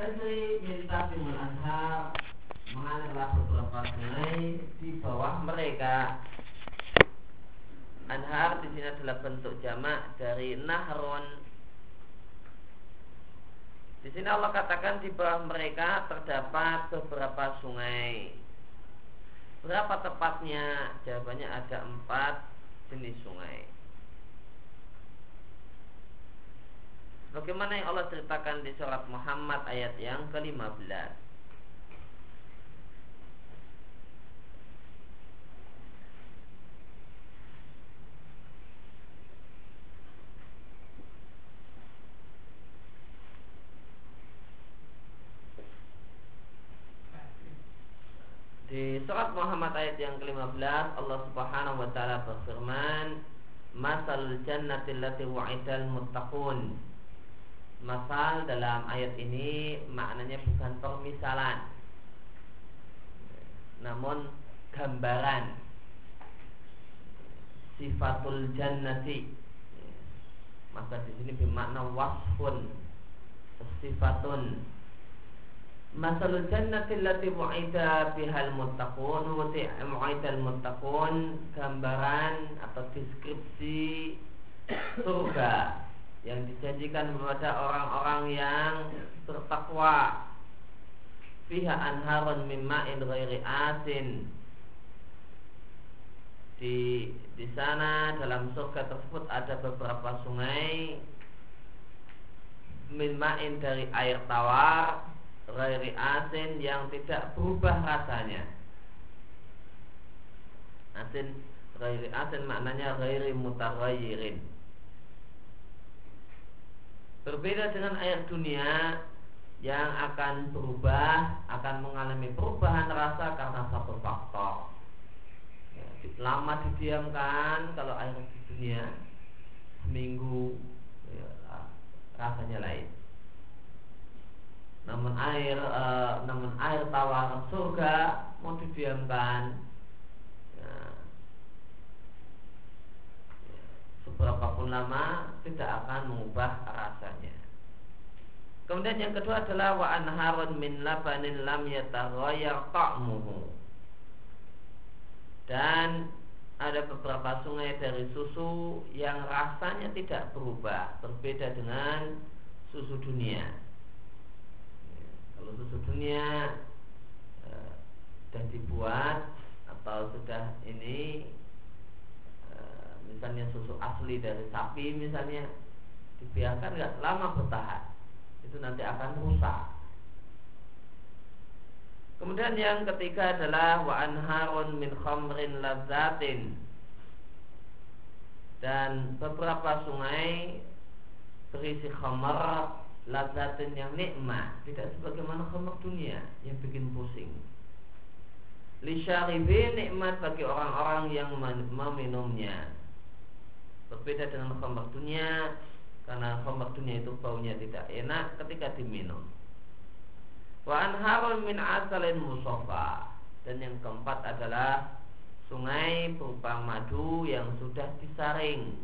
Tajri minta timul anhar mengalirlah beberapa sungai di bawah mereka. Anhar di sini adalah bentuk jamak dari nahrun. Di sini Allah katakan di bawah mereka terdapat beberapa sungai. Berapa tepatnya? Jawabannya ada empat jenis sungai. Bagaimana yang Allah ceritakan di surat Muhammad ayat yang ke-15 Di surat Muhammad ayat yang ke-15 Allah Subhanahu wa taala berfirman Masalul jannati allati wa'idal muttaqun Masal dalam ayat ini maknanya bukan permisalan. Namun gambaran. Sifatul jannati. Maka di sini bermakna wasfun. Sifatun. Masalul jannati allati mu'ida bihal muttaqun. Mu'idal muttaqun. Gambaran atau deskripsi surga yang dijanjikan kepada orang-orang yang bertakwa. Fiha anharun mimma'in ghairi asin. Di di sana dalam surga tersebut ada beberapa sungai. Mimma'in dari air tawar ghairi asin yang tidak berubah rasanya. Asin ghairi asin maknanya ghairi mutaghayyirin Berbeda dengan air dunia yang akan berubah, akan mengalami perubahan rasa karena satu faktor. Ya, lama didiamkan kalau air di dunia seminggu ya, rasanya lain. Namun air, e, namun air tawar surga mau didiamkan berapapun lama tidak akan mengubah rasanya. Kemudian yang kedua adalah wa anharun min labanin lam yataghayyar ta'muhu. Dan ada beberapa sungai dari susu yang rasanya tidak berubah, berbeda dengan susu dunia. Kalau susu dunia eh, sudah dibuat atau sudah ini misalnya susu asli dari sapi misalnya dibiarkan nggak lama bertahan itu nanti akan rusak. Kemudian yang ketiga adalah wa anharun min khamrin lazzatin dan beberapa sungai berisi khamar lazatin yang nikmat tidak sebagaimana khamar dunia yang bikin pusing. Li nikmat bagi orang-orang yang meminumnya Berbeda dengan khamr dunia karena khamr dunia itu baunya tidak enak ketika diminum. Wa anharun min asalin musofa dan yang keempat adalah sungai berupa madu yang sudah disaring.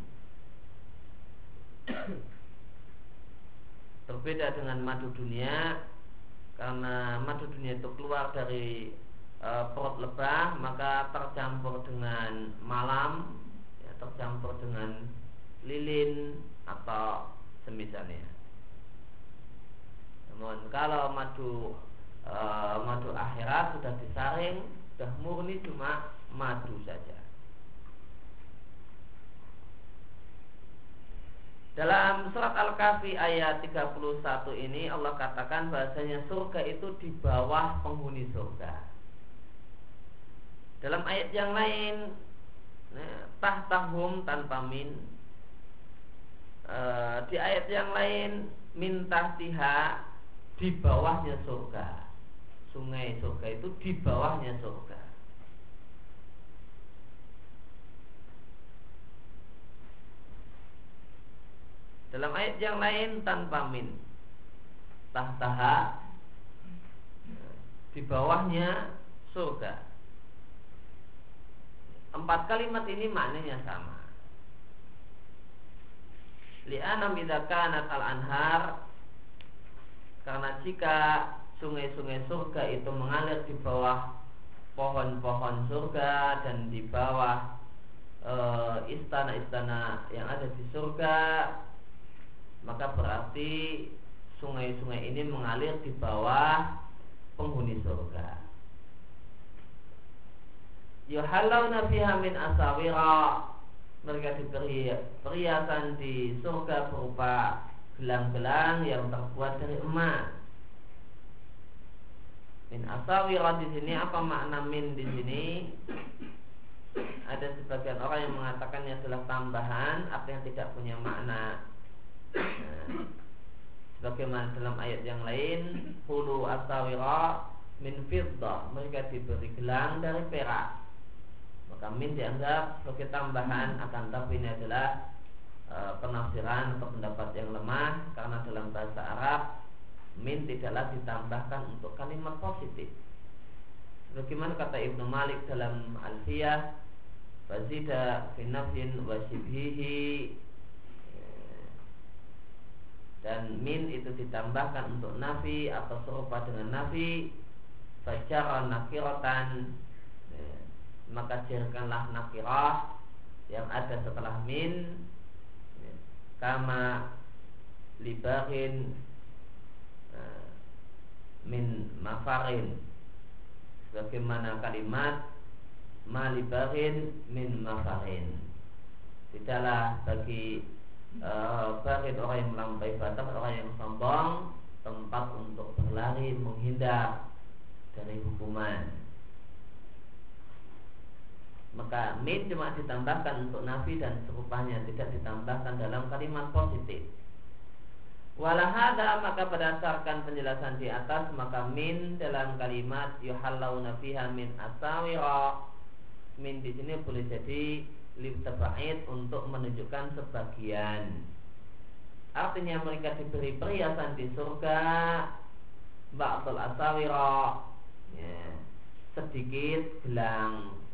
Berbeda dengan madu dunia karena madu dunia itu keluar dari e, perut lebah maka tercampur dengan malam tercampur dengan lilin atau semisalnya. Namun kalau madu e, madu akhirat sudah disaring, sudah murni cuma madu saja. Dalam surat Al-Kahfi ayat 31 ini Allah katakan bahasanya surga itu di bawah penghuni surga. Dalam ayat yang lain Nah, tahtahum tanpa min. E, di ayat yang lain minta tiha di bawahnya surga. Sungai surga itu di bawahnya surga. Dalam ayat yang lain tanpa min. Tahtaha di bawahnya surga Empat kalimat ini maknanya sama. Li'anam idza kanat al-anhar karena jika sungai-sungai surga itu mengalir di bawah pohon-pohon surga dan di bawah eh, istana-istana yang ada di surga maka berarti sungai-sungai ini mengalir di bawah penghuni surga yuhallawna fiha min asawira. Mereka diberi perhiasan di surga berupa gelang-gelang yang terbuat dari emas. Min asawira di sini apa makna min di sini? Ada sebagian orang yang mengatakannya adalah tambahan apa yang tidak punya makna. Nah, sebagaimana dalam ayat yang lain hulu asawira min fiddah. Mereka diberi gelang dari perak maka min dianggap sebagai tambahan akan tapi ini adalah e, penafsiran atau pendapat yang lemah karena dalam bahasa Arab min tidaklah ditambahkan untuk kalimat positif. Bagaimana kata Ibnu Malik dalam Alfiyah Fazida finafin wasibhihi dan min itu ditambahkan untuk nafi atau serupa dengan nafi secara nakiratan maka jadikanlah nakirah yang ada setelah min kama libarin eh, min mafarin. Sebagaimana kalimat malibarin min mafarin. Tidaklah bagi uh, orang yang melampaui batas orang yang sombong tempat untuk berlari menghindar dari hukuman maka min cuma ditambahkan untuk nafi dan serupanya tidak ditambahkan dalam kalimat positif. Walahada maka berdasarkan penjelasan di atas maka min dalam kalimat yuhallau fiha min asawira. Min di sini boleh jadi libtabait untuk menunjukkan sebagian. Artinya mereka diberi perhiasan di surga ba'dul asawira. Ya, sedikit gelang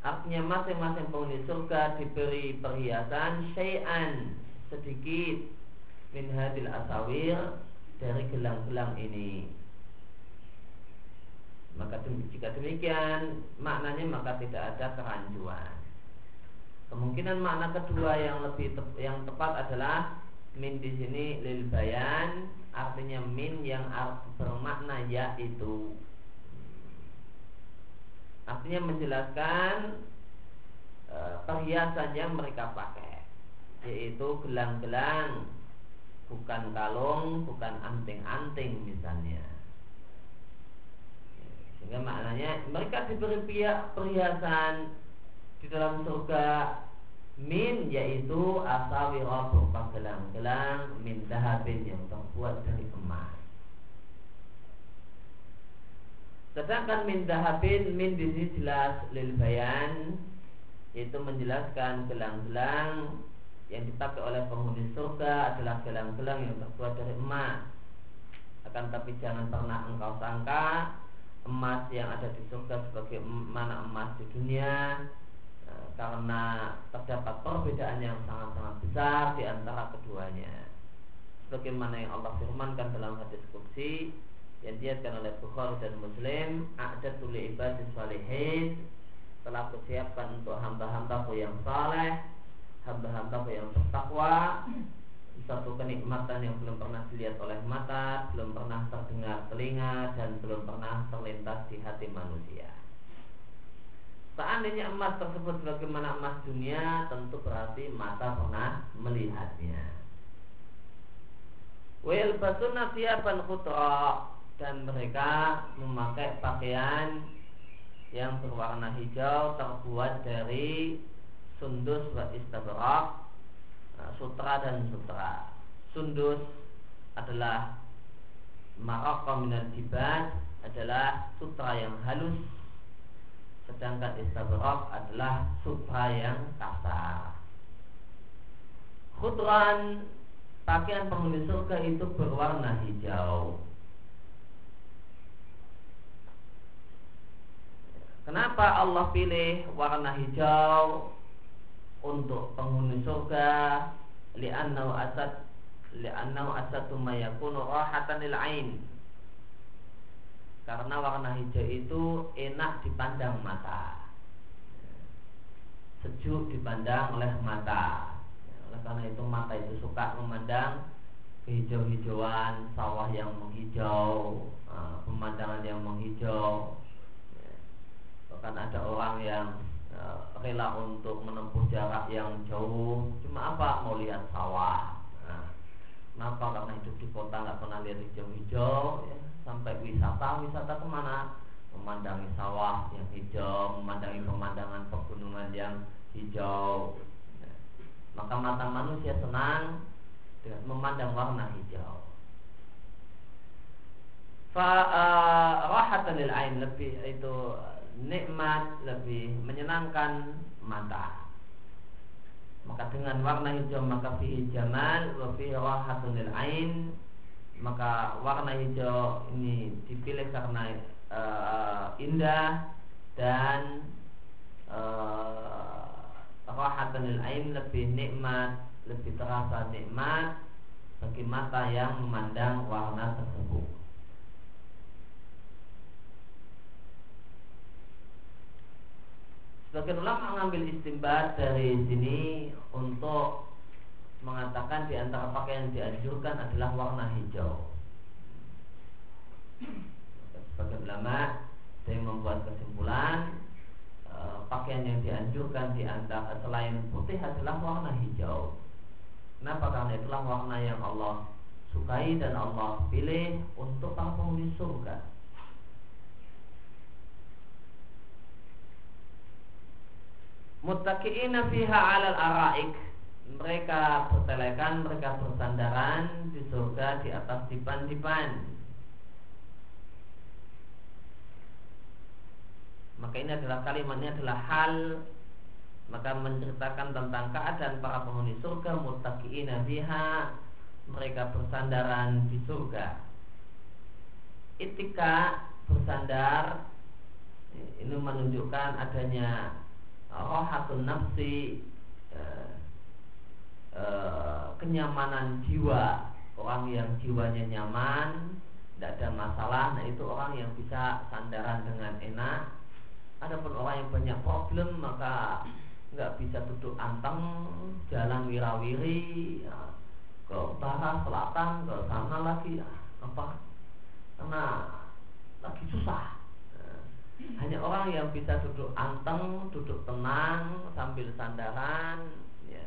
Artinya masing-masing penghuni surga diberi perhiasan syai'an sedikit min hadil asawir dari gelang-gelang ini. Maka jika demikian maknanya maka tidak ada kerancuan. Kemungkinan makna kedua yang lebih tep, yang tepat adalah min di sini lil bayan artinya min yang bermakna yaitu Artinya menjelaskan e, perhiasan yang mereka pakai Yaitu gelang-gelang Bukan kalung, bukan anting-anting misalnya. Sehingga maknanya mereka diberi perhiasan di dalam surga min yaitu asawira berupa gelang-gelang min dahabin yang terbuat dari emas Sedangkan min dahabin min di sini jelas lil bayan yaitu menjelaskan gelang-gelang yang dipakai oleh penghuni surga adalah gelang-gelang yang terbuat dari emas. Akan tapi jangan pernah engkau sangka emas yang ada di surga sebagai mana emas di dunia e, karena terdapat perbedaan yang sangat-sangat besar di antara keduanya. Sebagaimana yang Allah firmankan dalam hadis kursi yang diatkan oleh Bukhari dan Muslim ada tuli ibadah salihin telah persiapkan untuk hamba-hambaku yang saleh hamba-hambaku yang bertakwa satu kenikmatan yang belum pernah dilihat oleh mata belum pernah terdengar telinga dan belum pernah terlintas di hati manusia. Seandainya emas tersebut bagaimana emas dunia Tentu berarti mata pernah melihatnya. Wel basuna siapan khutra dan mereka memakai pakaian yang berwarna hijau terbuat dari sundus wa istabrak nah, sutra dan sutra. Sundus adalah maraka minal jibad adalah sutra yang halus. Sedangkan istabrak adalah sutra yang kasar. Khudran pakaian penghuni surga itu berwarna hijau Kenapa Allah pilih warna hijau untuk penghuni surga? Li'annahu asad li'annahu asatu ma yakunu rahatan lil ain. Karena warna hijau itu enak dipandang mata. Sejuk dipandang oleh mata. Oleh karena itu mata itu suka memandang kehijau-hijauan sawah yang menghijau eh, pemandangan yang menghijau bahkan ada orang yang eh, rela untuk menempuh jarak yang jauh cuma apa mau lihat sawah Kenapa? Karena hidup di kota nggak pernah lihat hijau-hijau ya. Sampai wisata, wisata ke mana? Memandangi sawah yang hijau Memandangi pemandangan pegunungan yang hijau. Maka mata manusia senang dengan memandang warna hijau Fa uh, lil ain lebih itu nikmat lebih menyenangkan mata. Maka dengan warna hijau maka fihi jamal wa fihi rahatunil ain. Maka warna hijau ini dipilih karena uh, indah dan uh, rahatunil ain lebih nikmat lebih terasa nikmat bagi mata yang memandang warna tersebut Sebagian ulama mengambil istimbat dari sini untuk mengatakan di antara pakaian yang dianjurkan adalah warna hijau. Sebagian ulama yang membuat kesimpulan e, pakaian yang dianjurkan di antara selain putih adalah warna hijau. Kenapa? Karena itulah warna yang Allah sukai dan Allah pilih untuk para penghuni surga. Muttaqiina fiha 'alal araik mereka bertelekan, mereka bersandaran di surga di atas dipan-dipan. Maka ini adalah kalimatnya adalah hal maka menceritakan tentang keadaan para penghuni surga muttaqiina fiha mereka bersandaran di surga. Itika bersandar ini menunjukkan adanya rohatun nafsi eh, eh, kenyamanan jiwa. Orang yang jiwanya nyaman tidak ada masalah nah itu orang yang bisa sandaran dengan enak. Adapun orang yang banyak problem maka nggak bisa duduk anteng jalan wirawiri ya, ke barat selatan ke sana lagi. Ya, apa? Karena lagi susah hanya orang yang bisa duduk anteng, duduk tenang sambil sandaran, ya,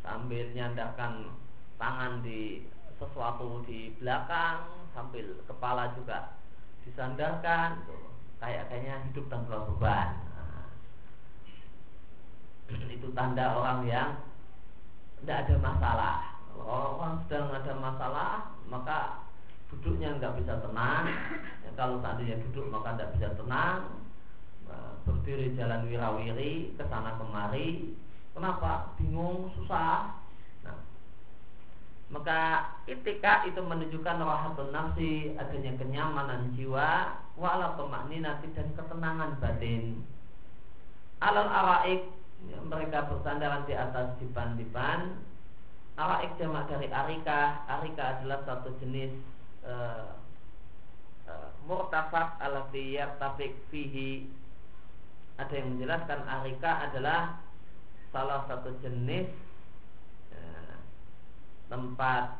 sambil nyandarkan tangan di sesuatu di belakang, sambil kepala juga disandarkan, tuh. kayak kayaknya hidup tanpa beban. Nah, itu tanda orang yang tidak ada masalah. Kalau orang sedang ada masalah, maka duduknya nggak bisa tenang kalau seandainya duduk maka tidak bisa tenang nah, berdiri jalan wirawiri ke sana kemari. Kenapa? Bingung susah. Nah, maka itika itu menunjukkan rahatun nafsi adanya kenyamanan jiwa wala nanti dan ketenangan batin. Alal araik ya, mereka bersandaran di atas dipan-dipan. Araik jamak dari arika. Arika adalah satu jenis uh, murtafak alati yartafik fihi. Ada yang menjelaskan arika adalah salah satu jenis uh, tempat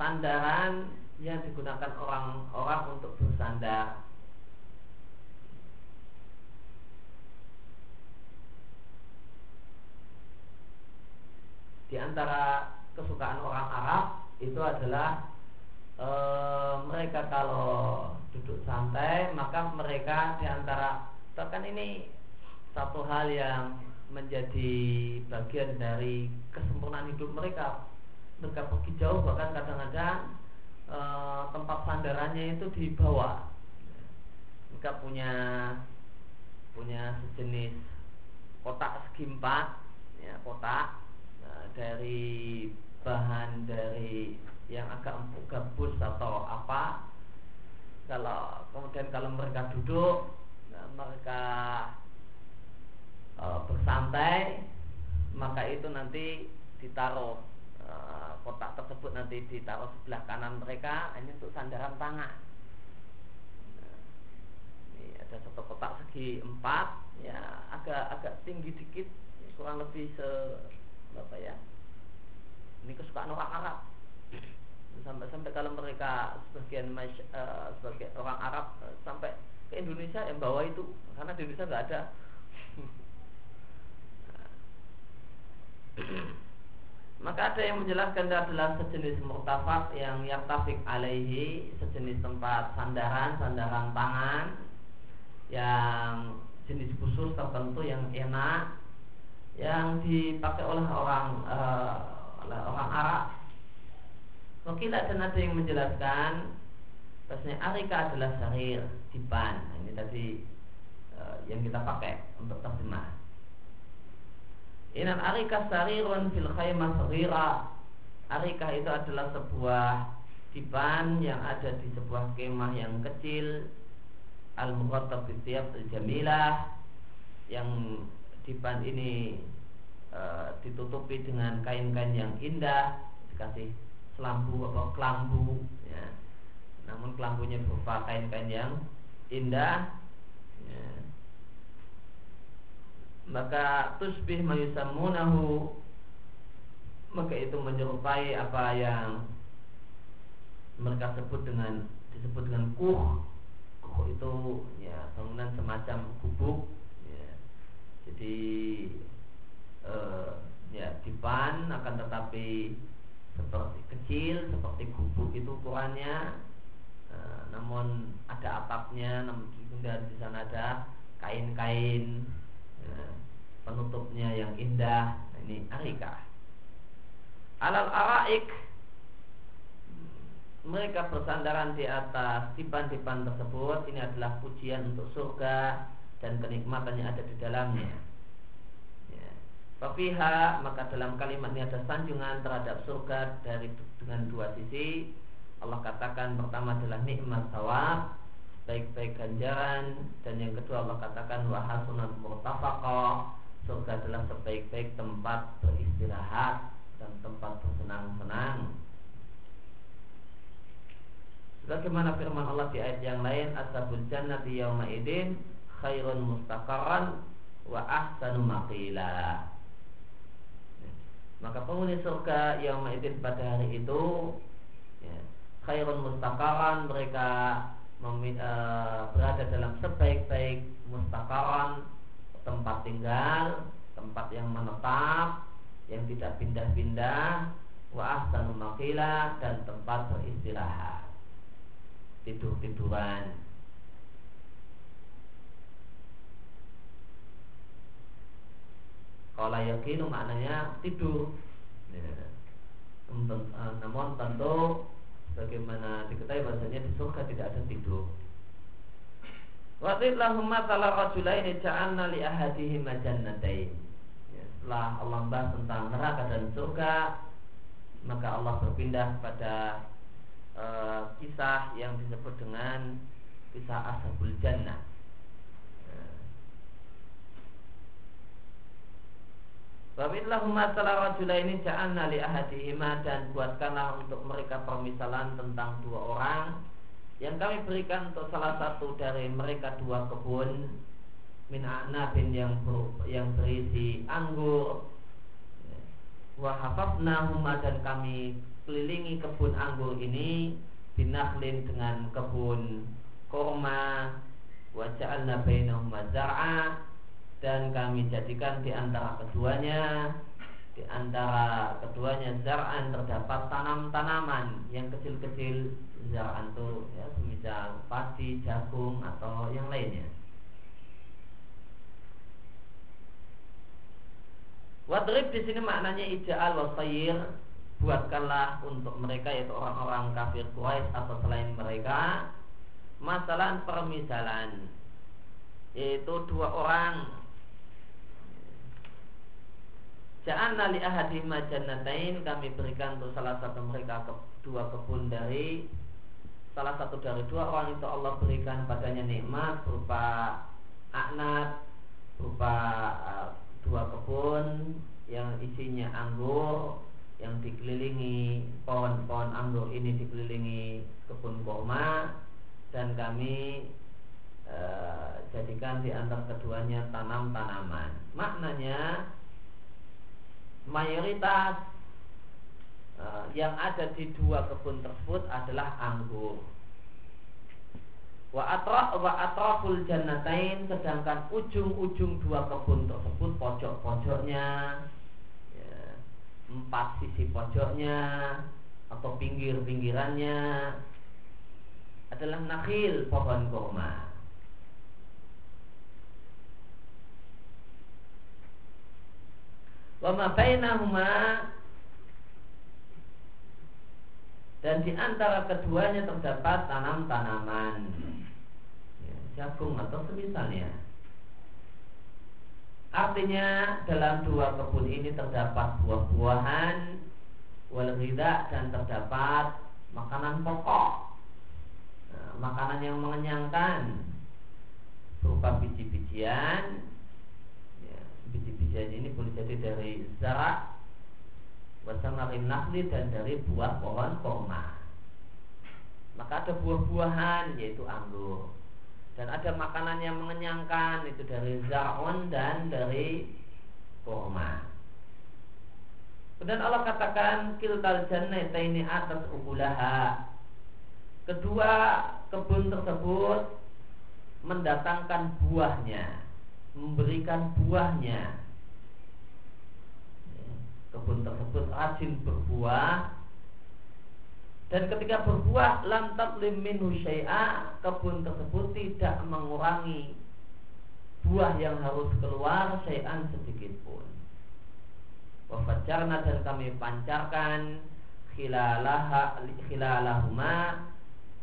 sandaran yang digunakan orang-orang untuk bersandar. Di antara kesukaan orang Arab itu adalah e, mereka kalau duduk santai maka mereka di antara bahkan ini satu hal yang menjadi bagian dari kesempurnaan hidup mereka. Mereka pergi jauh bahkan kadang-kadang e, tempat sandarannya itu di bawah. Mereka punya punya sejenis kotak segi empat ya kotak e, dari bahan dari yang agak empuk gabus atau apa. Kalau kemudian kalau mereka duduk nah, mereka e, bersantai maka itu nanti ditaruh e, kotak tersebut nanti ditaruh sebelah kanan mereka ini untuk sandaran tangan. Nah, ini ada satu kotak segi empat ya agak agak tinggi dikit kurang lebih se apa ya? Ini kesukaan orang Arab sampai-sampai kalau mereka sebagian uh, sebagai orang Arab uh, sampai ke Indonesia yang bawa itu karena di Indonesia nggak ada Maka ada yang menjelaskan adalah sejenis murtafak yang yartafik alaihi sejenis tempat sandaran, sandaran tangan yang jenis khusus tertentu yang enak yang dipakai oleh orang uh, oleh orang Arab. Mungkin dan ada yang menjelaskan bahasanya arika adalah sarir, dipan. Nah, ini tadi uh, yang kita pakai untuk terjemah. Inan arika sarirun fil khaymah saghira. Arika itu adalah sebuah diban yang ada di sebuah kemah yang kecil al mughattab tiap jamilah yang diban ini e, ditutupi dengan kain-kain yang indah dikasih selambu atau kelambu ya. namun kelambunya berupa kain-kain yang indah ya maka tusbih mayusammunahu maka itu menyerupai apa yang mereka sebut dengan disebut dengan kuh kuh itu ya bangunan semacam gubuk ya. jadi eh, ya dipan akan tetapi seperti kecil seperti gubuk itu ukurannya. Eh, namun ada atapnya namun kemudian di sana ada kain-kain penutupnya yang indah. Nah, ini arika. Alal araik. Mereka bersandaran di atas tipan-tipan tersebut. Ini adalah pujian untuk surga dan kenikmatan yang ada di dalamnya Fafiha maka dalam kalimat ini ada sanjungan terhadap surga dari dengan dua sisi Allah katakan pertama adalah nikmat sawab baik-baik ganjaran dan yang kedua Allah katakan wahasunat murtafaqah surga adalah sebaik-baik tempat beristirahat dan tempat bersenang-senang. Sebagaimana firman Allah di ayat yang lain, Ashabul jannati yawma idin khairun mustaqarran wa ahsanu maqila. Maka penghuni surga yang idin pada hari itu ya, khairun mustaqarran mereka uh, berada dalam sebaik-baik mustaqarran tempat tinggal, tempat yang menetap, yang tidak pindah-pindah, wa ahsanu dan tempat beristirahat. Tidur-tiduran. Kalau yakinu maknanya tidur. Ya. Namun tentu bagaimana diketahui bahasanya di surga tidak ada tidur. Waktu lahum matala rajulaini ja'alna li ahadihim jannatain. Ya, setelah Allah membahas tentang neraka dan surga, maka Allah berpindah kepada uh, kisah yang disebut dengan kisah ashabul jannah. Ya. Wabillahum matala rajulaini ja'alna li ahadihima dan buatkanlah untuk mereka permisalan tentang dua orang yang kami berikan untuk salah satu dari mereka dua kebun min anabin yang ber, yang berisi anggur. Wahafafnahuma dan kami kelilingi kebun anggur ini binahlin dengan kebun korma. Waja'alna bainahuma dan kami jadikan di antara keduanya di antara keduanya zar'an terdapat tanam-tanaman yang kecil-kecil zar'an itu ya semisal padi, jagung atau yang lainnya. Wadrib di sini maknanya ija'al wasayir buatkanlah untuk mereka yaitu orang-orang kafir Quraisy atau selain mereka masalah permisalan yaitu dua orang Ja'anna li ahadihima jannatain kami berikan untuk salah satu mereka dua kebun dari salah satu dari dua orang itu Allah berikan padanya nikmat berupa aknat berupa uh, dua kebun yang isinya anggur yang dikelilingi pohon-pohon anggur ini dikelilingi kebun kurma dan kami e, jadikan di antara keduanya tanam tanaman. Maknanya mayoritas e, yang ada di dua kebun tersebut adalah anggur. Wa atra wa atraful sedangkan ujung-ujung dua kebun tersebut pojok-pojoknya empat sisi pojoknya atau pinggir-pinggirannya adalah nakhil pohon kurma. Wama bainahuma dan di antara keduanya terdapat tanam-tanaman ya, jagung atau semisalnya. Artinya dalam dua kebun ini terdapat buah-buahan wal dan terdapat makanan pokok. Nah, makanan yang mengenyangkan berupa biji-bijian. Biji-bijian ini boleh jadi dari zarak, wasamarin nakli dan dari buah pohon kurma. Maka ada buah-buahan yaitu anggur dan ada makanan yang mengenyangkan itu dari zaun dan dari kurma. Kemudian Allah katakan kiltal jannata ini atas ukulaha. Kedua kebun tersebut mendatangkan buahnya, memberikan buahnya. Kebun tersebut rajin berbuah dan ketika berbuah lam tablim minhu kebun tersebut tidak mengurangi buah yang harus keluar syai'an sedikit pun. Wafajarna dan kami pancarkan khilalaha khilalahuma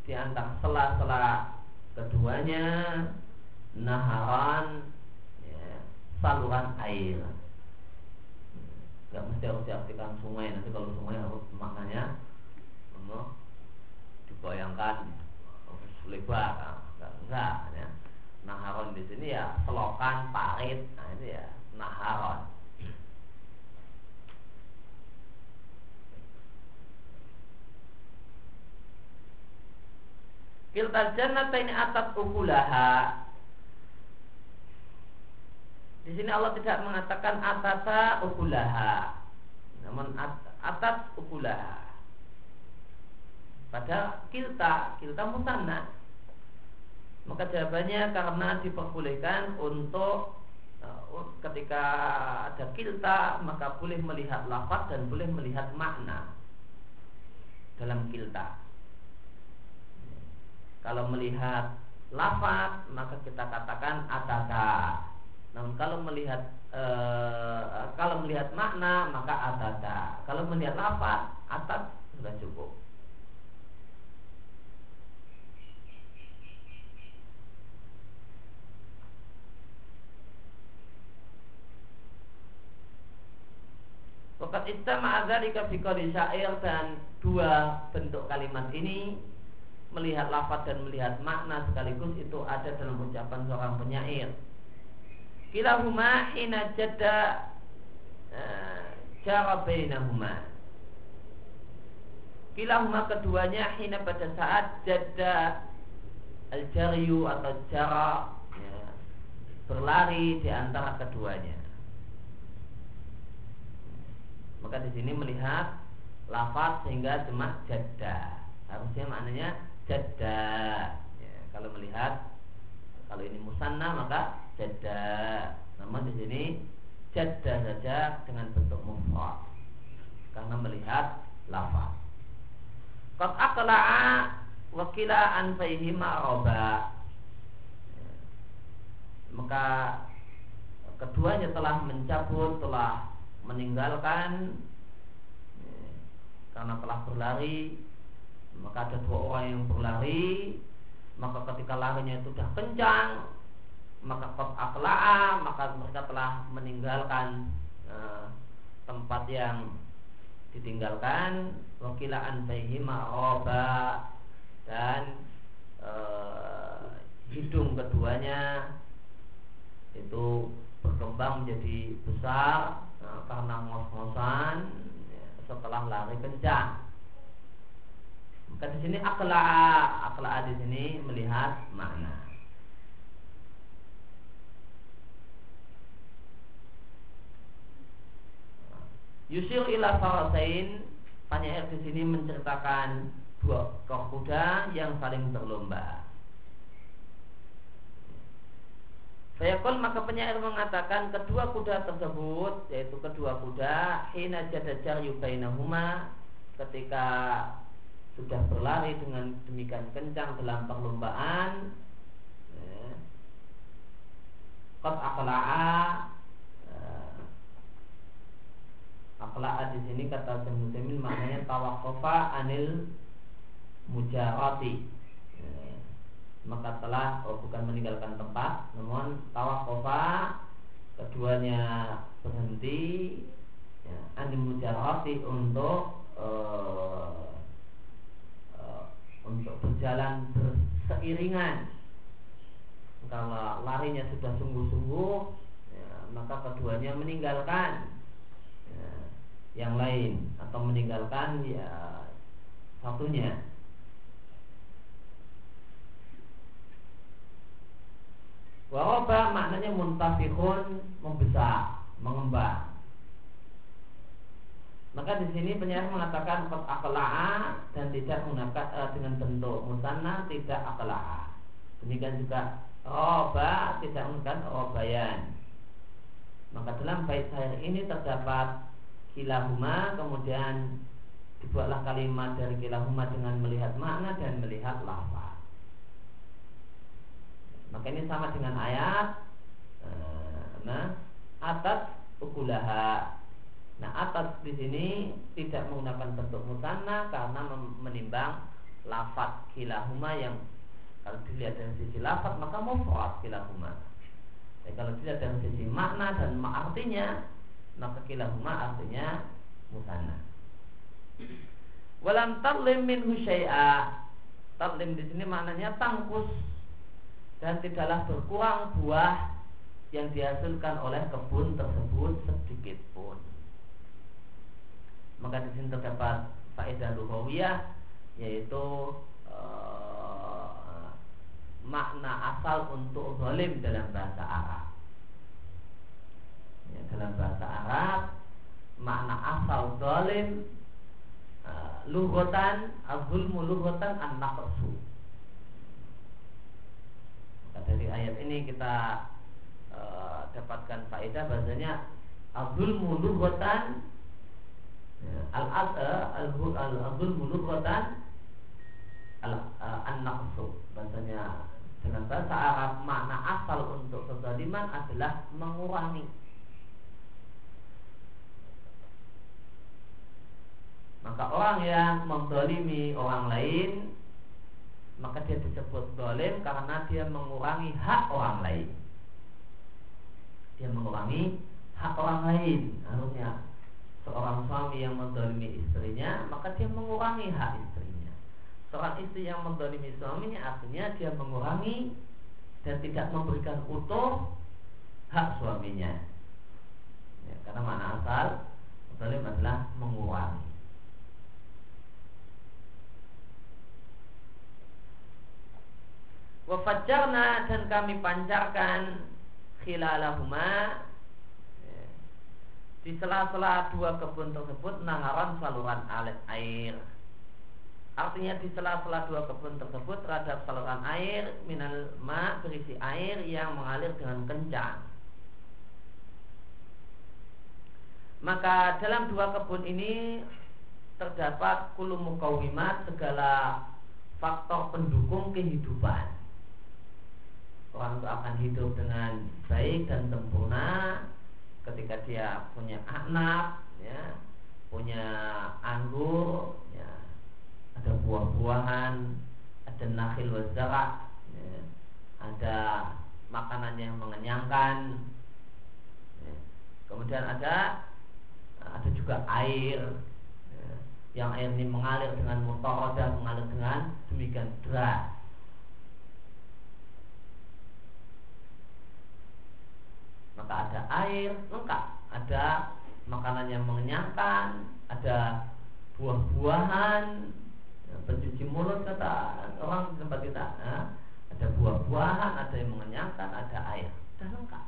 di antara sela-sela keduanya naharan ya, saluran air. Gak mesti harus diartikan sungai nanti kalau sungai harus maknanya dibayangkan lebar. Enggak, enggak ya. naharon di sini ya selokan parit. Nah itu ya naharon. Kiltal jannata ini atas ukulaha Di sini Allah tidak mengatakan atasa ukulaha Namun atas ukulaha pada kilta, kilta musanna. Maka jawabannya karena diperbolehkan untuk uh, ketika ada kilta maka boleh melihat lafaz dan boleh melihat makna dalam kilta. Kalau melihat lafaz maka kita katakan atata. Namun kalau melihat e, kalau melihat makna maka atata. Kalau melihat lafaz atas sudah cukup. Wakat istama adzalika fi syair dan dua bentuk kalimat ini melihat lafaz dan melihat makna sekaligus itu ada dalam ucapan seorang penyair. Kilahuma hina jada uh, cara bainahuma. Kilahuma keduanya hina pada saat jada al-jaryu atau jara ya, berlari di antara keduanya. Maka di sini melihat lafaz sehingga cuma jada. Harusnya maknanya jada. Ya, kalau melihat kalau ini musanna maka jada. Namun di sini jada saja dengan bentuk mufrad. Karena melihat lafaz. Qad aqla'a wa kila an roba. Maka keduanya telah mencabut, telah meninggalkan karena telah berlari maka ada dua orang yang berlari maka ketika larinya itu sudah kencang maka kot maka mereka telah meninggalkan uh, tempat yang ditinggalkan wakilaan bayhima roba dan uh, hidung keduanya itu berkembang menjadi besar karena ngos-ngosan ya, setelah lari kencang. Maka di sini akla akla di sini melihat makna. Yusir ila farasain Penyair di sini menceritakan dua ekor kuda yang saling berlomba. Fayaqul maka penyair mengatakan kedua kuda tersebut yaitu kedua kuda hina jadajar yubainahuma ketika sudah berlari dengan demikian kencang dalam perlombaan ya, Qad aqla'a Akla'a di sini kata Muslimin maknanya tawakofa anil mujarati. Ya. Maka telah oh bukan meninggalkan tempat, namun tawakofa keduanya berhenti ya, anil mujarati untuk uh, uh, untuk berjalan berseiringan. Kalau larinya sudah sungguh-sungguh, ya, maka keduanya meninggalkan yang lain atau meninggalkan ya satunya Waroba maknanya muntafihun membesar, mengembang. Maka di sini penyair mengatakan kot dan tidak menggunakan uh, dengan bentuk musanna tidak akala'a. Demikian juga roba tidak menggunakan robayan. Maka dalam bait syair ini terdapat kilahuma kemudian dibuatlah kalimat dari kilahuma dengan melihat makna dan melihat lafaz. Maka ini sama dengan ayat eh, nah atas ukulaha. Nah atas di sini tidak menggunakan bentuk musanna karena menimbang lafaz kilahuma yang kalau dilihat dari sisi lafaz maka mufrad kilahuma. Ya, kalau dilihat dari sisi makna dan artinya maka kilahuma artinya musanna. Walam tarlim min syai'a. Tarlim di sini maknanya tangkus dan tidaklah berkurang buah yang dihasilkan oleh kebun tersebut sedikit pun. Maka di sini terdapat faedah lughawiyah yaitu uh, makna asal untuk zalim dalam bahasa Arab ya, dalam bahasa Arab makna asal zalim uh, lughatan azulmu lughatan an-naqsu. Maka dari ayat ini kita uh, dapatkan faedah bahasanya azulmu lughatan ya, al al azulmu lughatan al an-naqsu. Bahasanya dalam bahasa Arab makna asal untuk kezaliman adalah mengurangi Maka orang yang mendolimi orang lain Maka dia disebut dolim karena dia mengurangi hak orang lain. Dia mengurangi hak orang lain. Harusnya seorang suami yang mendolimi istrinya Maka dia mengurangi hak istrinya. Seorang istri yang mendolimi suaminya Artinya dia mengurangi Dan tidak memberikan utuh hak suaminya. Ya, Karena mana asal? Dolim adalah mengurangi Wafajarna dan kami pancarkan khilalahuma di sela-sela dua kebun tersebut naharan saluran alit air. Artinya di sela-sela dua kebun tersebut terhadap saluran air minal ma berisi air yang mengalir dengan kencang. Maka dalam dua kebun ini terdapat kulumukawimat segala faktor pendukung kehidupan orang itu akan hidup dengan baik dan sempurna ketika dia punya anak ya punya anggur ya ada buah-buahan ada nakhil wazara ya, ada makanan yang mengenyangkan ya. kemudian ada ada juga air ya, yang air ini mengalir dengan mutaradah mengalir dengan demikian deras maka ada air lengkap ada makanan yang mengenyangkan, ada buah-buahan, ya, pencuci mulut kata orang tempat kita, ya, ada buah-buahan, ada yang mengenyangkan, ada air, sudah lengkap.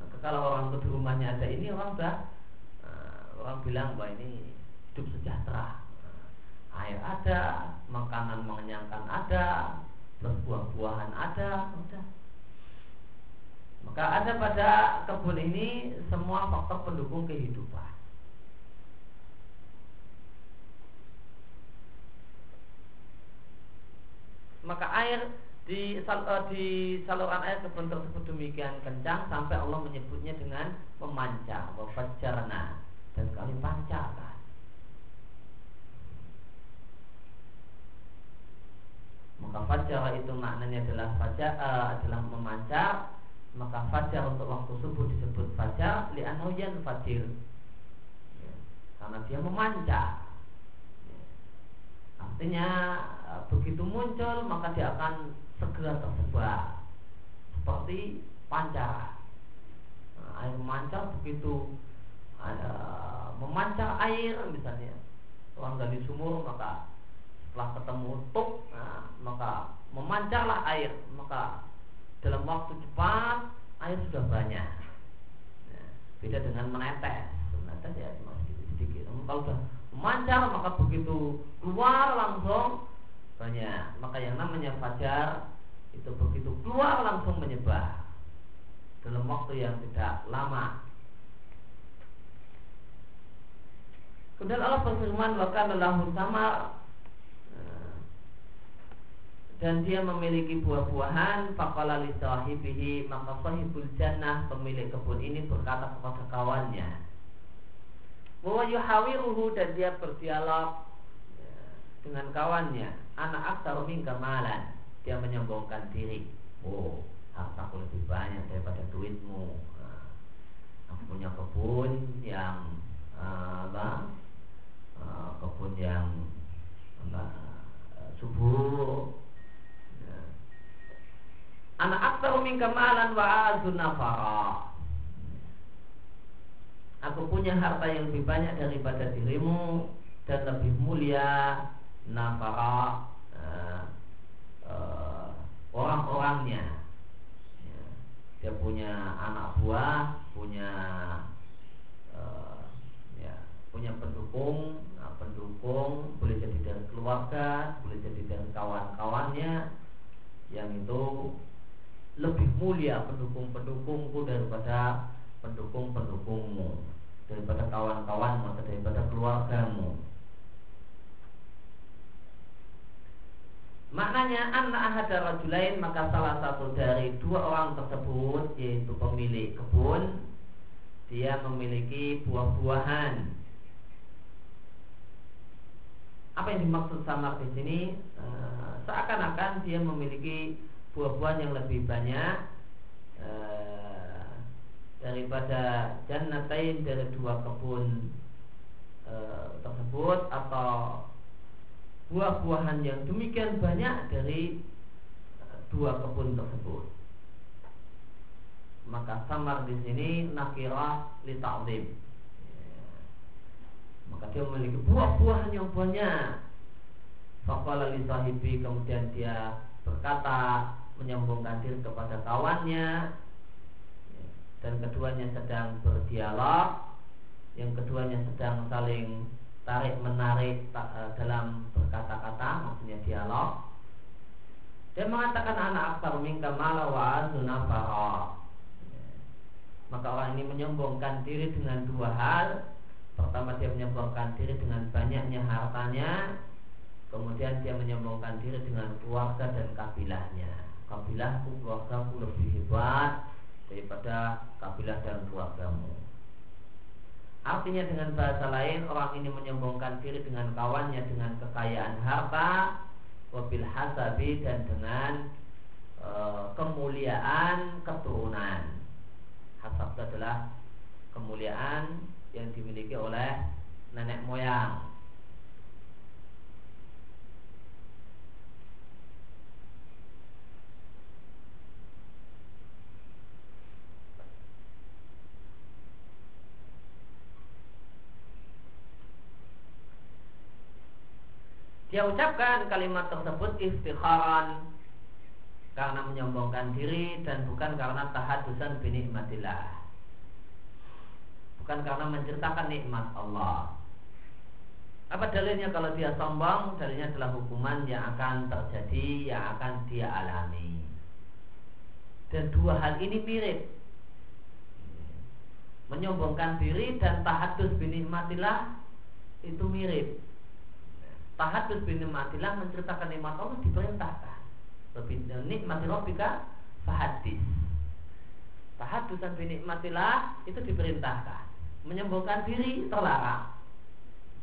Maka kalau orang itu rumahnya ada ini orang sudah uh, orang bilang bahwa ini hidup sejahtera. Uh, air ada, makanan mengenyangkan ada, buah-buahan ada. Maka ada pada kebun ini semua faktor pendukung kehidupan. Maka air di, sal, uh, di saluran air kebun tersebut demikian kencang sampai Allah menyebutnya dengan memancar, wafajarna dan kali pancarkan. Maka fajar itu maknanya adalah fajar uh, adalah memancar. Maka fajar untuk waktu subuh disebut fajar li'annahu fajir ya, karena dia memancar. Ya. artinya e, begitu muncul maka dia akan segera tersebar. Seperti pancaran nah, air memancar begitu uh, memancar air misalnya. Orang dari sumur maka setelah ketemu tuk nah, maka memancarlah air maka dalam waktu cepat air sudah banyak. Nah, beda dengan menetes. Menetes ya cuma sedikit-sedikit. Kalau sudah memancar maka begitu keluar langsung banyak. Maka yang namanya fajar itu begitu keluar langsung menyebar dalam waktu yang tidak lama. Kemudian Allah berfirman, "Maka adalah sama dan dia memiliki buah-buahan faqala li sahibihi maka sahibul jannah pemilik kebun ini berkata kepada kawannya bahwa yuhawiruhu dan dia berdialog ya, dengan kawannya anak aktar minka malan. Dia menyombongkan diri. Oh hartaku lebih banyak daripada duitmu. Nah, aku punya kebun yang uh, apa uh, kebun yang apa, subur Anak aktaru minka malan wa nafara. Aku punya harta yang lebih banyak daripada dirimu dan lebih mulia nafara uh, orang-orangnya. Ya. Dia punya anak buah, punya uh, ya, punya pendukung, nah, pendukung boleh jadi dari keluarga, boleh jadi dari kawan-kawannya yang itu lebih mulia pendukung-pendukungku daripada pendukung-pendukungmu daripada kawan-kawanmu atau daripada keluargamu Maknanya anak ahada rajulain maka salah satu dari dua orang tersebut yaitu pemilik kebun dia memiliki buah-buahan. Apa yang dimaksud samar di sini? E, seakan-akan dia memiliki buah-buahan yang lebih banyak uh, daripada jannatain dari dua kebun uh, tersebut atau buah-buahan yang demikian banyak dari uh, dua kebun tersebut. Maka samar di sini nakirah li ta'zim. Maka dia memiliki buah-buahan yang banyak. Faqala li sahibi kemudian dia berkata menyombongkan diri kepada kawannya. Dan keduanya sedang berdialog. Yang keduanya sedang saling tarik menarik e, dalam berkata-kata maksudnya dialog. Dia mengatakan anak akbar minka mala wa maka orang ini menyombongkan diri dengan dua hal. Pertama dia menyombongkan diri dengan banyaknya hartanya. Kemudian dia menyombongkan diri dengan keluarga dan kabilahnya kabilahku keluargaku lebih hebat daripada kabilah dan keluargamu Artinya dengan bahasa lain orang ini menyombongkan diri dengan kawannya dengan kekayaan harta wabil hasabi dan dengan e, kemuliaan keturunan. Hasab adalah kemuliaan yang dimiliki oleh nenek moyang dia ucapkan kalimat tersebut istikharan karena menyombongkan diri dan bukan karena tahadusan binikmatillah. Bukan karena menceritakan nikmat Allah. Apa dalilnya kalau dia sombong? Dalilnya adalah hukuman yang akan terjadi yang akan dia alami. Dan dua hal ini mirip. Menyombongkan diri dan tahadus binikmatillah itu mirip Tahadus bin nikmatillah menceritakan nikmat Allah diperintahkan. Lebih nikmati rabbika fahadis. Tahadusan bin nikmatillah itu diperintahkan. Menyembuhkan diri terlarang.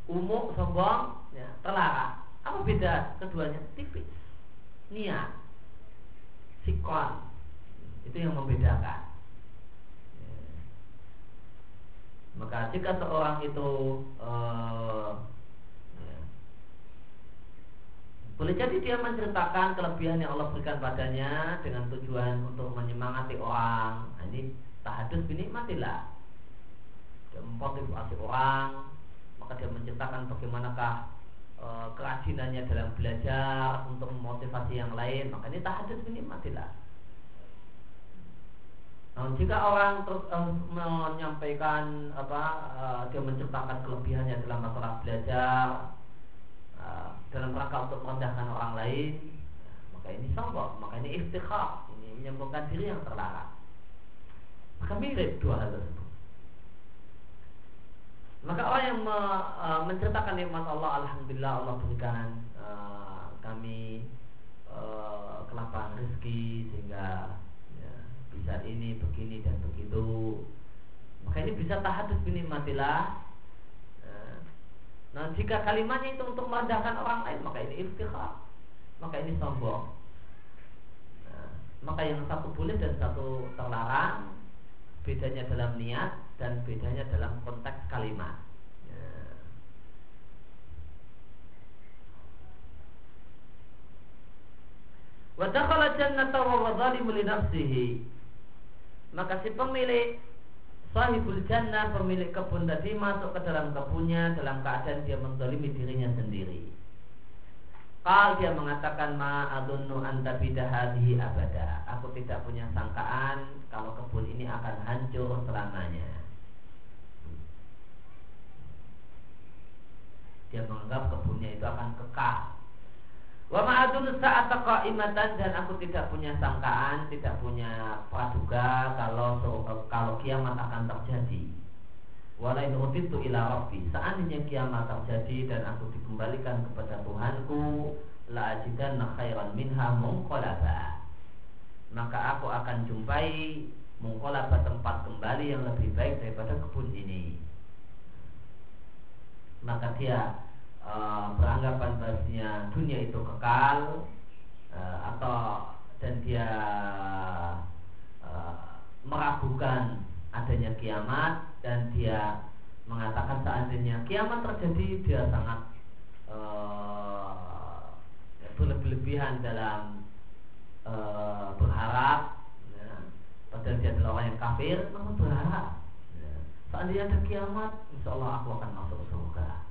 Umum sombong ya, terlarang. Apa beda keduanya? Tipis. Niat. Sikon. Itu yang membedakan. Ya. Maka jika seorang itu uh, Boleh jadi dia menceritakan kelebihan yang Allah berikan padanya dengan tujuan untuk menyemangati orang. Nah, ini tahadus matilah. Dia memotivasi orang, maka dia menceritakan bagaimanakah e, kerajinannya dalam belajar untuk memotivasi yang lain. Maka ini tahadus matilah. Nah, jika orang terus uh, menyampaikan apa uh, dia menceritakan kelebihannya dalam masalah belajar, dalam rangka untuk merendahkan orang lain maka ini sombong maka ini istighfar ini menyembuhkan diri yang terlarang. Maka mirip dua hal tersebut. Maka orang yang me, uh, menceritakan nikmat Allah Alhamdulillah Allah berikan uh, kami uh, kelapangan rezeki sehingga ya, bisa ini begini dan begitu. Maka ini bisa tahadus binikmatillah Nah jika kalimatnya itu untuk merendahkan orang lain Maka ini iftikhar Maka ini sombong. Nah, Maka yang satu boleh dan satu terlarang Bedanya dalam niat Dan bedanya dalam konteks kalimat. Nah. Jannata wa wadhalimu Maka si pemilik Sahibul jannah pemilik kebun tadi masuk ke dalam kebunnya dalam keadaan dia menzalimi dirinya sendiri. Kal dia mengatakan ma adunnu anta bidahadihi abada. Aku tidak punya sangkaan kalau kebun ini akan hancur selamanya. Dia menganggap kebunnya itu akan kekal. Wa ma'adun saat imatan dan aku tidak punya sangkaan, tidak punya praduga kalau kalau kiamat akan terjadi. Walain utitu ila rabbi. Seandainya kiamat terjadi dan aku dikembalikan kepada Tuhanku, la ajidanna khairan minha munqalaba. Maka aku akan jumpai munqalaba tempat kembali yang lebih baik daripada kebun ini. Maka dia uh, beranggapan bahasanya dunia itu kekal uh, atau dan dia uh, meragukan adanya kiamat dan dia mengatakan seandainya kiamat terjadi dia sangat uh, berlebihan dalam uh, berharap ya, padahal dia adalah orang yang kafir namun berharap ya, seandainya ada kiamat insya aku akan masuk surga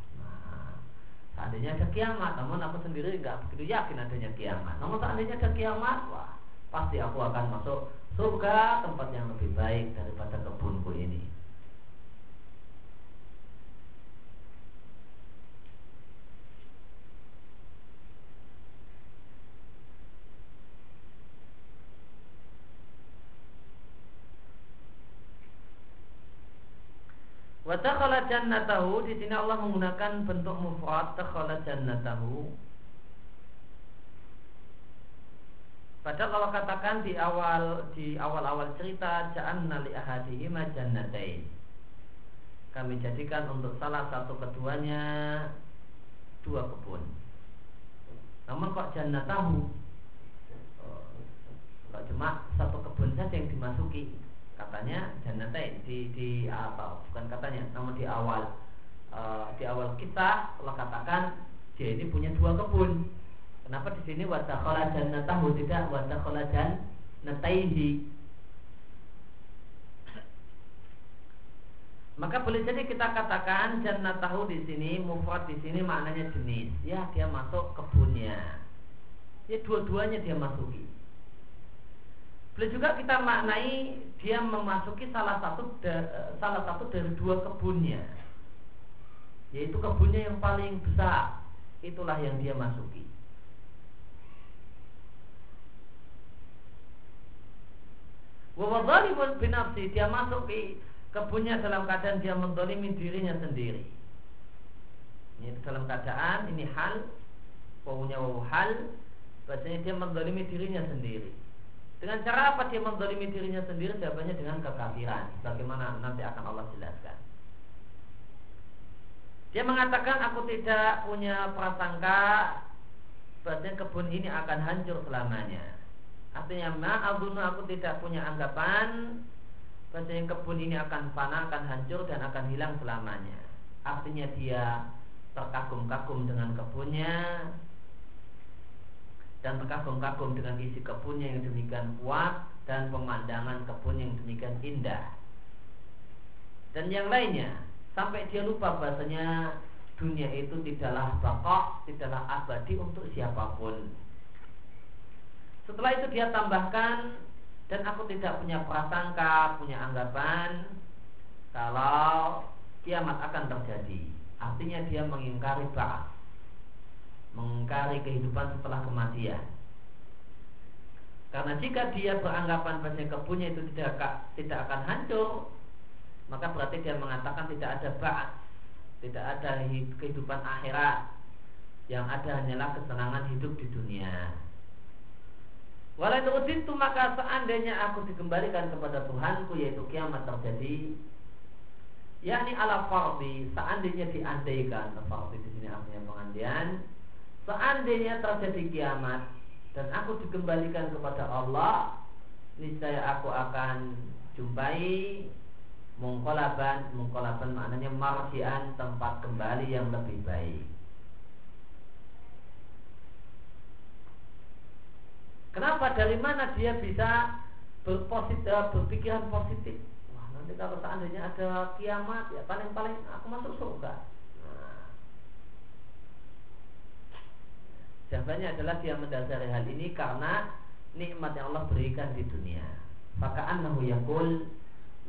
Seandainya ada kiamat, namun aku sendiri nggak begitu yakin adanya kiamat. Namun seandainya ada kiamat, wah pasti aku akan masuk surga tempat yang lebih baik daripada kebunku ini. Wa jannatahu di sini Allah menggunakan bentuk mufrad takhala jannatahu. Padahal kalau katakan di awal di awal-awal cerita ja'anna li ahadihima jannatain. Kami jadikan untuk salah satu keduanya dua kebun. Namun kok jannatahu? Kok cuma satu kebun saja yang dimasuki katanya jannatain di di apa bukan katanya namun di awal uh, di awal kita Allah katakan dia ini punya dua kebun kenapa di sini watakhala jannatahu tidak watakhala jannataihi Maka boleh jadi kita katakan tahu di sini mufrad di sini maknanya jenis. Ya, dia masuk kebunnya. Ya dua-duanya dia masuki. Boleh juga kita maknai dia memasuki salah satu salah satu dari dua kebunnya. Yaitu kebunnya yang paling besar. Itulah yang dia masuki. Wawadhalibun binafsi dia masuk ke kebunnya dalam keadaan dia mendolimi dirinya sendiri. Ini dalam keadaan ini hal, wawunya wawu hal, bahasanya dia mendolimi dirinya sendiri. Dengan cara apa dia mendolimi dirinya sendiri? Jawabannya dengan kekafiran. Bagaimana nanti akan Allah jelaskan. Dia mengatakan aku tidak punya prasangka bahasanya kebun ini akan hancur selamanya. Artinya ma aku tidak punya anggapan Bahasanya kebun ini akan panah, akan hancur dan akan hilang selamanya Artinya dia terkagum-kagum dengan kebunnya Dan terkagum-kagum dengan isi kebunnya yang demikian kuat Dan pemandangan kebun yang demikian indah Dan yang lainnya Sampai dia lupa bahasanya dunia itu tidaklah bakok, tidaklah abadi untuk siapa pun. Setelah itu dia tambahkan dan aku tidak punya prasangka, punya anggapan kalau kiamat akan terjadi. Artinya dia mengingkari ba'as. Mengingkari kehidupan setelah kematian. Karena jika dia beranggapan bahwa kebunnya itu tidak tidak akan hancur, maka berarti dia mengatakan tidak ada ba'as, tidak ada kehidupan akhirat. Yang ada hanyalah kesenangan hidup di dunia. Walau itu maka seandainya aku dikembalikan kepada Tuhanku yaitu kiamat terjadi yakni ala fardi seandainya diandaikan fardi di sini artinya pengandian seandainya terjadi kiamat dan aku dikembalikan kepada Allah niscaya aku akan jumpai mungkolaban mungkolaban maknanya marjian tempat kembali yang lebih baik Kenapa? Dari mana dia bisa berpositif, eh, berpikiran positif? Wah, nanti kalau seandainya ada kiamat, ya paling-paling aku masuk surga. Nah. Jawabannya adalah dia mendasari hal ini karena nikmat yang Allah berikan di dunia. Maka annahu yakul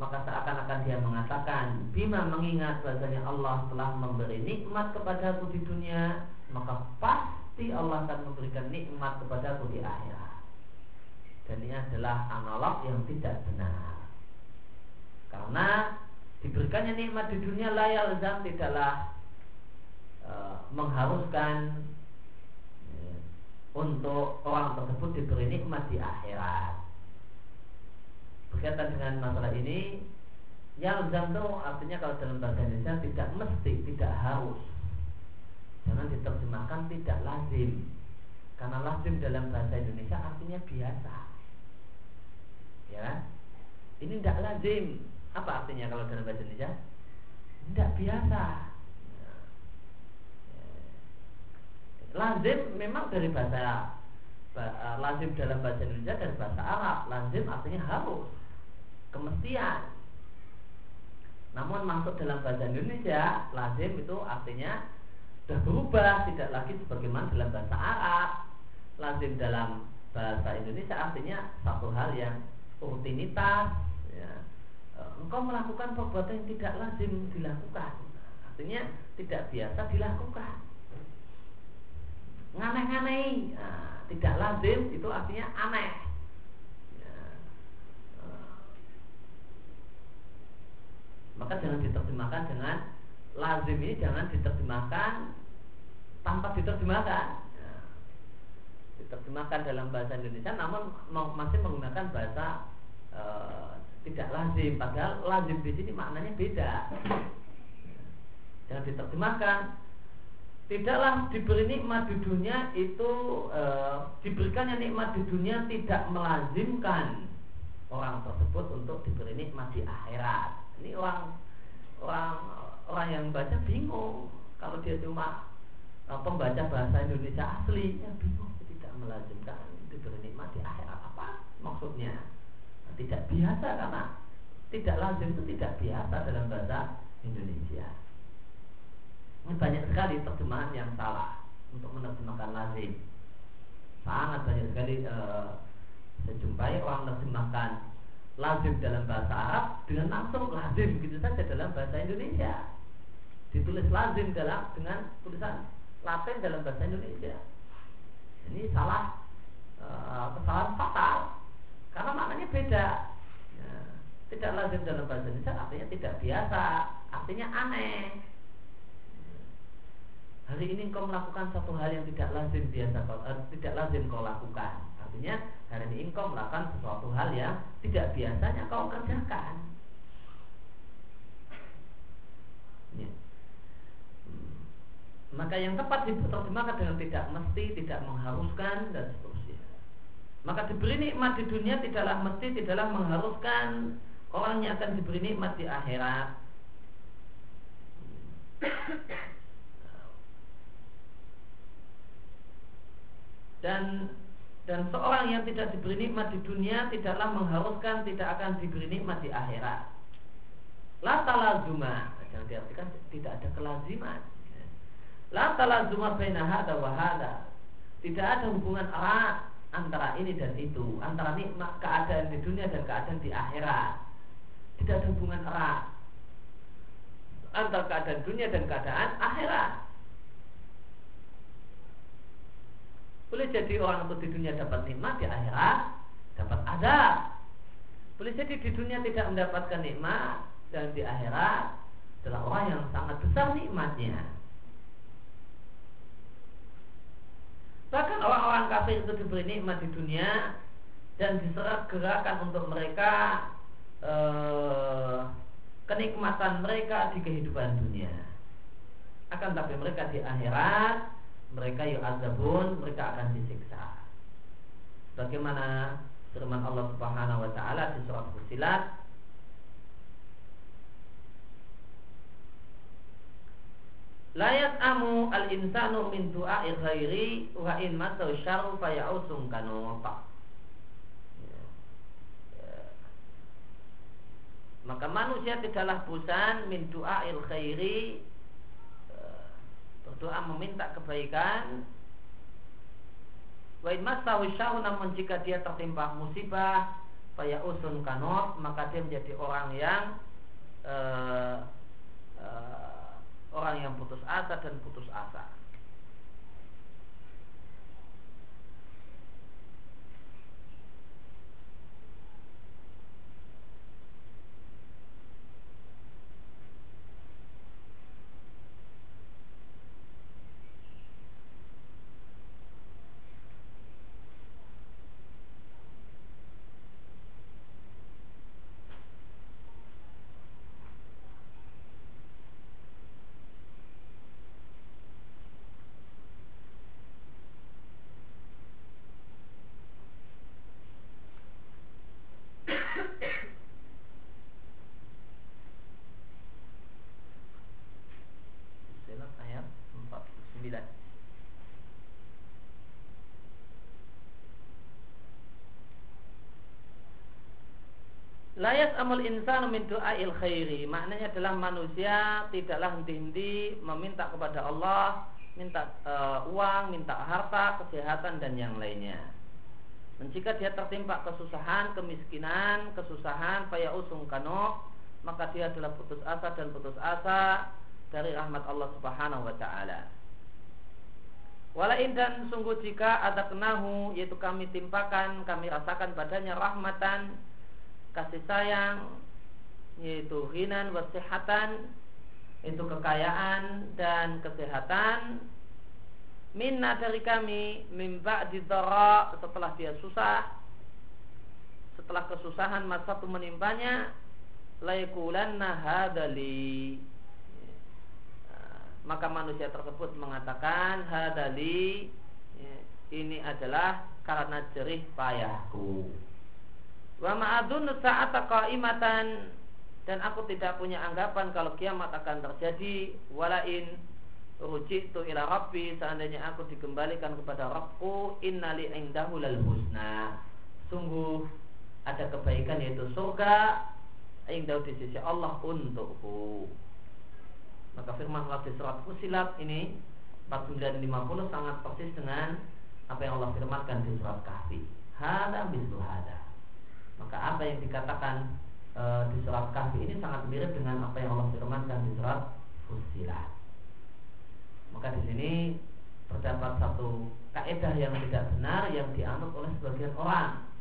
maka seakan-akan dia mengatakan bima mengingat bahasanya Allah telah memberi nikmat kepadaku di dunia maka pasti Allah akan memberikan nikmat kepadaku di akhirat dan ini adalah analog yang tidak benar karena diberikannya nikmat di dunia layal dan tidaklah e, mengharuskan untuk orang tersebut diberi nikmat di akhirat. Berkaitan dengan masalah ini yang itu artinya kalau dalam bahasa Indonesia tidak mesti, tidak harus. Jangan diterjemahkan tidak lazim. Karena lazim dalam bahasa Indonesia artinya biasa. Ya ini tidak lazim. Apa artinya kalau dalam bahasa Indonesia? Tidak biasa ya. Lazim memang dari bahasa eh, lazim dalam bahasa Indonesia dari bahasa Arab. Lazim artinya harus kemestian. Namun masuk dalam bahasa Indonesia lazim itu artinya sudah berubah tidak lagi sebagaimana dalam bahasa Arab. Lazim dalam bahasa Indonesia artinya satu hal yang rutinitas ya, eh, engkau melakukan perbuatan yang tidak lazim dilakukan. Artinya tidak biasa dilakukan nganeh-nganeh nah, tidak lazim itu artinya aneh. Ya, eh, maka jangan diterjemahkan dengan lazim ini jangan diterjemahkan tanpa diterjemahkan. Ya, diterjemahkan dalam bahasa Indonesia namun masih menggunakan bahasa e, tidak lazim. Padahal lazim di sini maknanya beda. Jangan diterjemahkan tidaklah diberi nikmat di dunia itu e, diberikannya nikmat di dunia tidak melazimkan orang tersebut untuk diberi nikmat di akhirat. Ini orang orang orang yang baca bingung. Kalau dia cuma e, pembaca bahasa Indonesia asli ya bingung. Tidak melazimkan diberi nikmat di akhirat. Apa maksudnya? Tidak biasa karena tidak lazim itu tidak biasa dalam bahasa Indonesia. Ini banyak sekali terjemahan yang salah untuk menerjemahkan lazim. Sangat banyak sekali uh, saya jumpai orang menerjemahkan lazim dalam bahasa Arab dengan langsung lazim gitu saja dalam bahasa Indonesia. Ditulis lazim dalam dengan tulisan Latin dalam bahasa Indonesia. Ini salah uh, kesalahan fatal karena maknanya beda. Ya, tidak lazim dalam bahasa Indonesia artinya tidak biasa, artinya aneh. Hari ini kau melakukan satu hal yang tidak lazim biasa kau, uh, tidak lazim kau lakukan. Artinya hari ini engkau melakukan sesuatu hal yang tidak biasanya kau kerjakan. Ya. Hmm. Maka yang tepat diterjemahkan dengan tidak mesti, tidak mengharuskan dan seterusnya. Maka diberi nikmat di dunia tidaklah mesti, tidaklah mengharuskan orang yang akan diberi nikmat di akhirat. Dan dan seorang yang tidak diberi nikmat di dunia tidaklah mengharuskan tidak akan diberi nikmat di akhirat. La talazuma, jangan diartikan tidak ada kelaziman. La talazuma baina hada wa hada. Tidak ada hubungan erat antara ini dan itu, antara nikmat keadaan di dunia dan keadaan di akhirat. Tidak ada hubungan erat antara keadaan dunia dan keadaan akhirat. Boleh jadi orang itu di dunia dapat nikmat, di akhirat dapat azab. Boleh jadi di dunia tidak mendapatkan nikmat dan di akhirat adalah orang yang sangat besar nikmatnya. Bahkan orang-orang kafir itu diberi nikmat di dunia dan diserat gerakan untuk mereka eh, kenikmatan mereka di kehidupan dunia. Akan tapi mereka di akhirat mereka yu'adzabun mereka akan disiksa bagaimana firman Allah Subhanahu wa taala di surat Fusilat Layat amu al insanu min du'a'i ghairi wa in masau syarru faya'usum kanuta. Ya. Ya. Maka manusia tidaklah bosan min du'a'il khairi berdoa meminta kebaikan. Wa in namun jika dia tertimpa musibah Faya usun kanot Maka dia menjadi orang yang uh, uh, Orang yang putus asa dan putus asa Layas amul insan min du'ail khairi. Maknanya adalah manusia tidaklah henti-henti meminta kepada Allah Minta uh, uang, minta harta, kesehatan dan yang lainnya. Dan jika dia tertimpa kesusahan, kemiskinan, kesusahan, paya usung kano Maka dia adalah putus asa dan putus asa Dari rahmat Allah subhanahu wa ta'ala. Walain dan sungguh jika ada kenahu Yaitu kami timpakan, kami rasakan badannya rahmatan kasih sayang yaitu hinan wasihatan itu kekayaan dan kesehatan. Minna dari kami mimba didara setelah dia susah setelah kesusahan masa itu menimpanya laikulanna hadali maka manusia tersebut mengatakan hadali ini adalah karena jerih payahku Wa ma'adun sa'ata qa'imatan dan aku tidak punya anggapan kalau kiamat akan terjadi walain rujitu ila rabbi seandainya aku dikembalikan kepada Rabbku innali indahu lal husna sungguh ada kebaikan yaitu surga indahu di sisi Allah untukku. Maka firman Allah di surat Fusilat ini 4950 sangat persis dengan apa yang Allah firmankan di surat Kahfi. Hada mislu hada. Maka apa yang dikatakan e, di surat Kahfi ini sangat mirip dengan apa yang Allah firmankan di surat Fusilat. Maka di sini terdapat satu kaidah yang tidak benar yang dianut oleh sebagian orang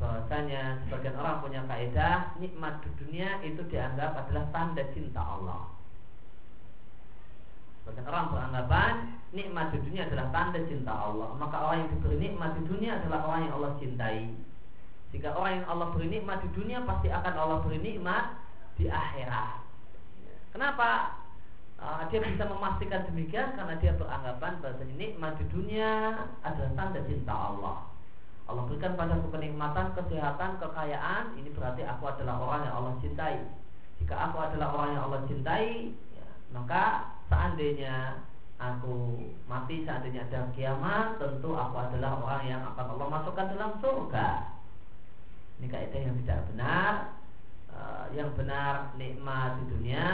bahwasanya sebagian orang punya kaidah nikmat di dunia itu dianggap adalah tanda cinta Allah. Sebagian orang beranggapan nikmat di dunia adalah tanda cinta Allah. Maka orang yang diberi nikmat di dunia adalah orang yang Allah cintai. Jika orang yang Allah beri nikmat di dunia pasti akan Allah beri nikmat di akhirat. Kenapa? Uh, dia bisa memastikan demikian karena dia beranggapan bahwa nikmat di dunia adalah tanda cinta Allah. Allah berikan padaku kenikmatan, kesehatan, kekayaan Ini berarti aku adalah orang yang Allah cintai Jika aku adalah orang yang Allah cintai ya, Maka seandainya aku mati Seandainya ada kiamat Tentu aku adalah orang yang akan Allah masukkan dalam surga Ini kaidah yang tidak benar uh, Yang benar nikmat di dunia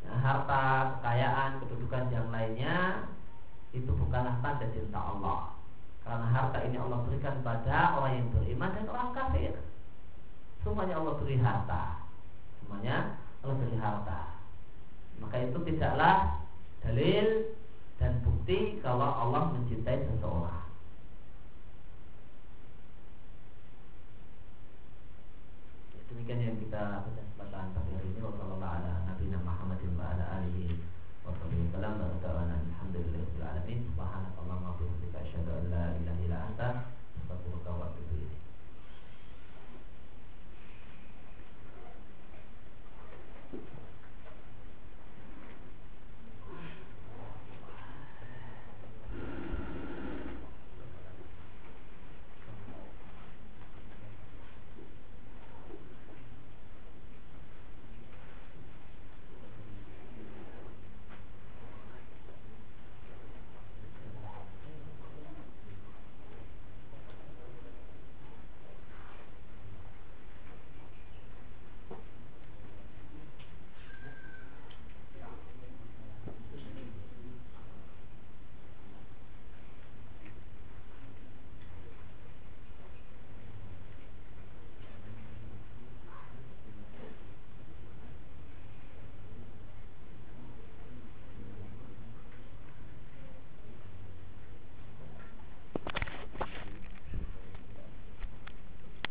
ya, Harta, kekayaan, kedudukan yang lainnya Itu bukanlah tanda cinta Allah karena harta ini Allah berikan pada orang yang beriman dan orang kafir. Semuanya Allah beri harta. Semuanya Allah beri harta. Maka itu tidaklah dalil dan bukti kalau Allah mencintai seseorang. demikian yang kita bacakan pagi hari ini. Wassalamualaikum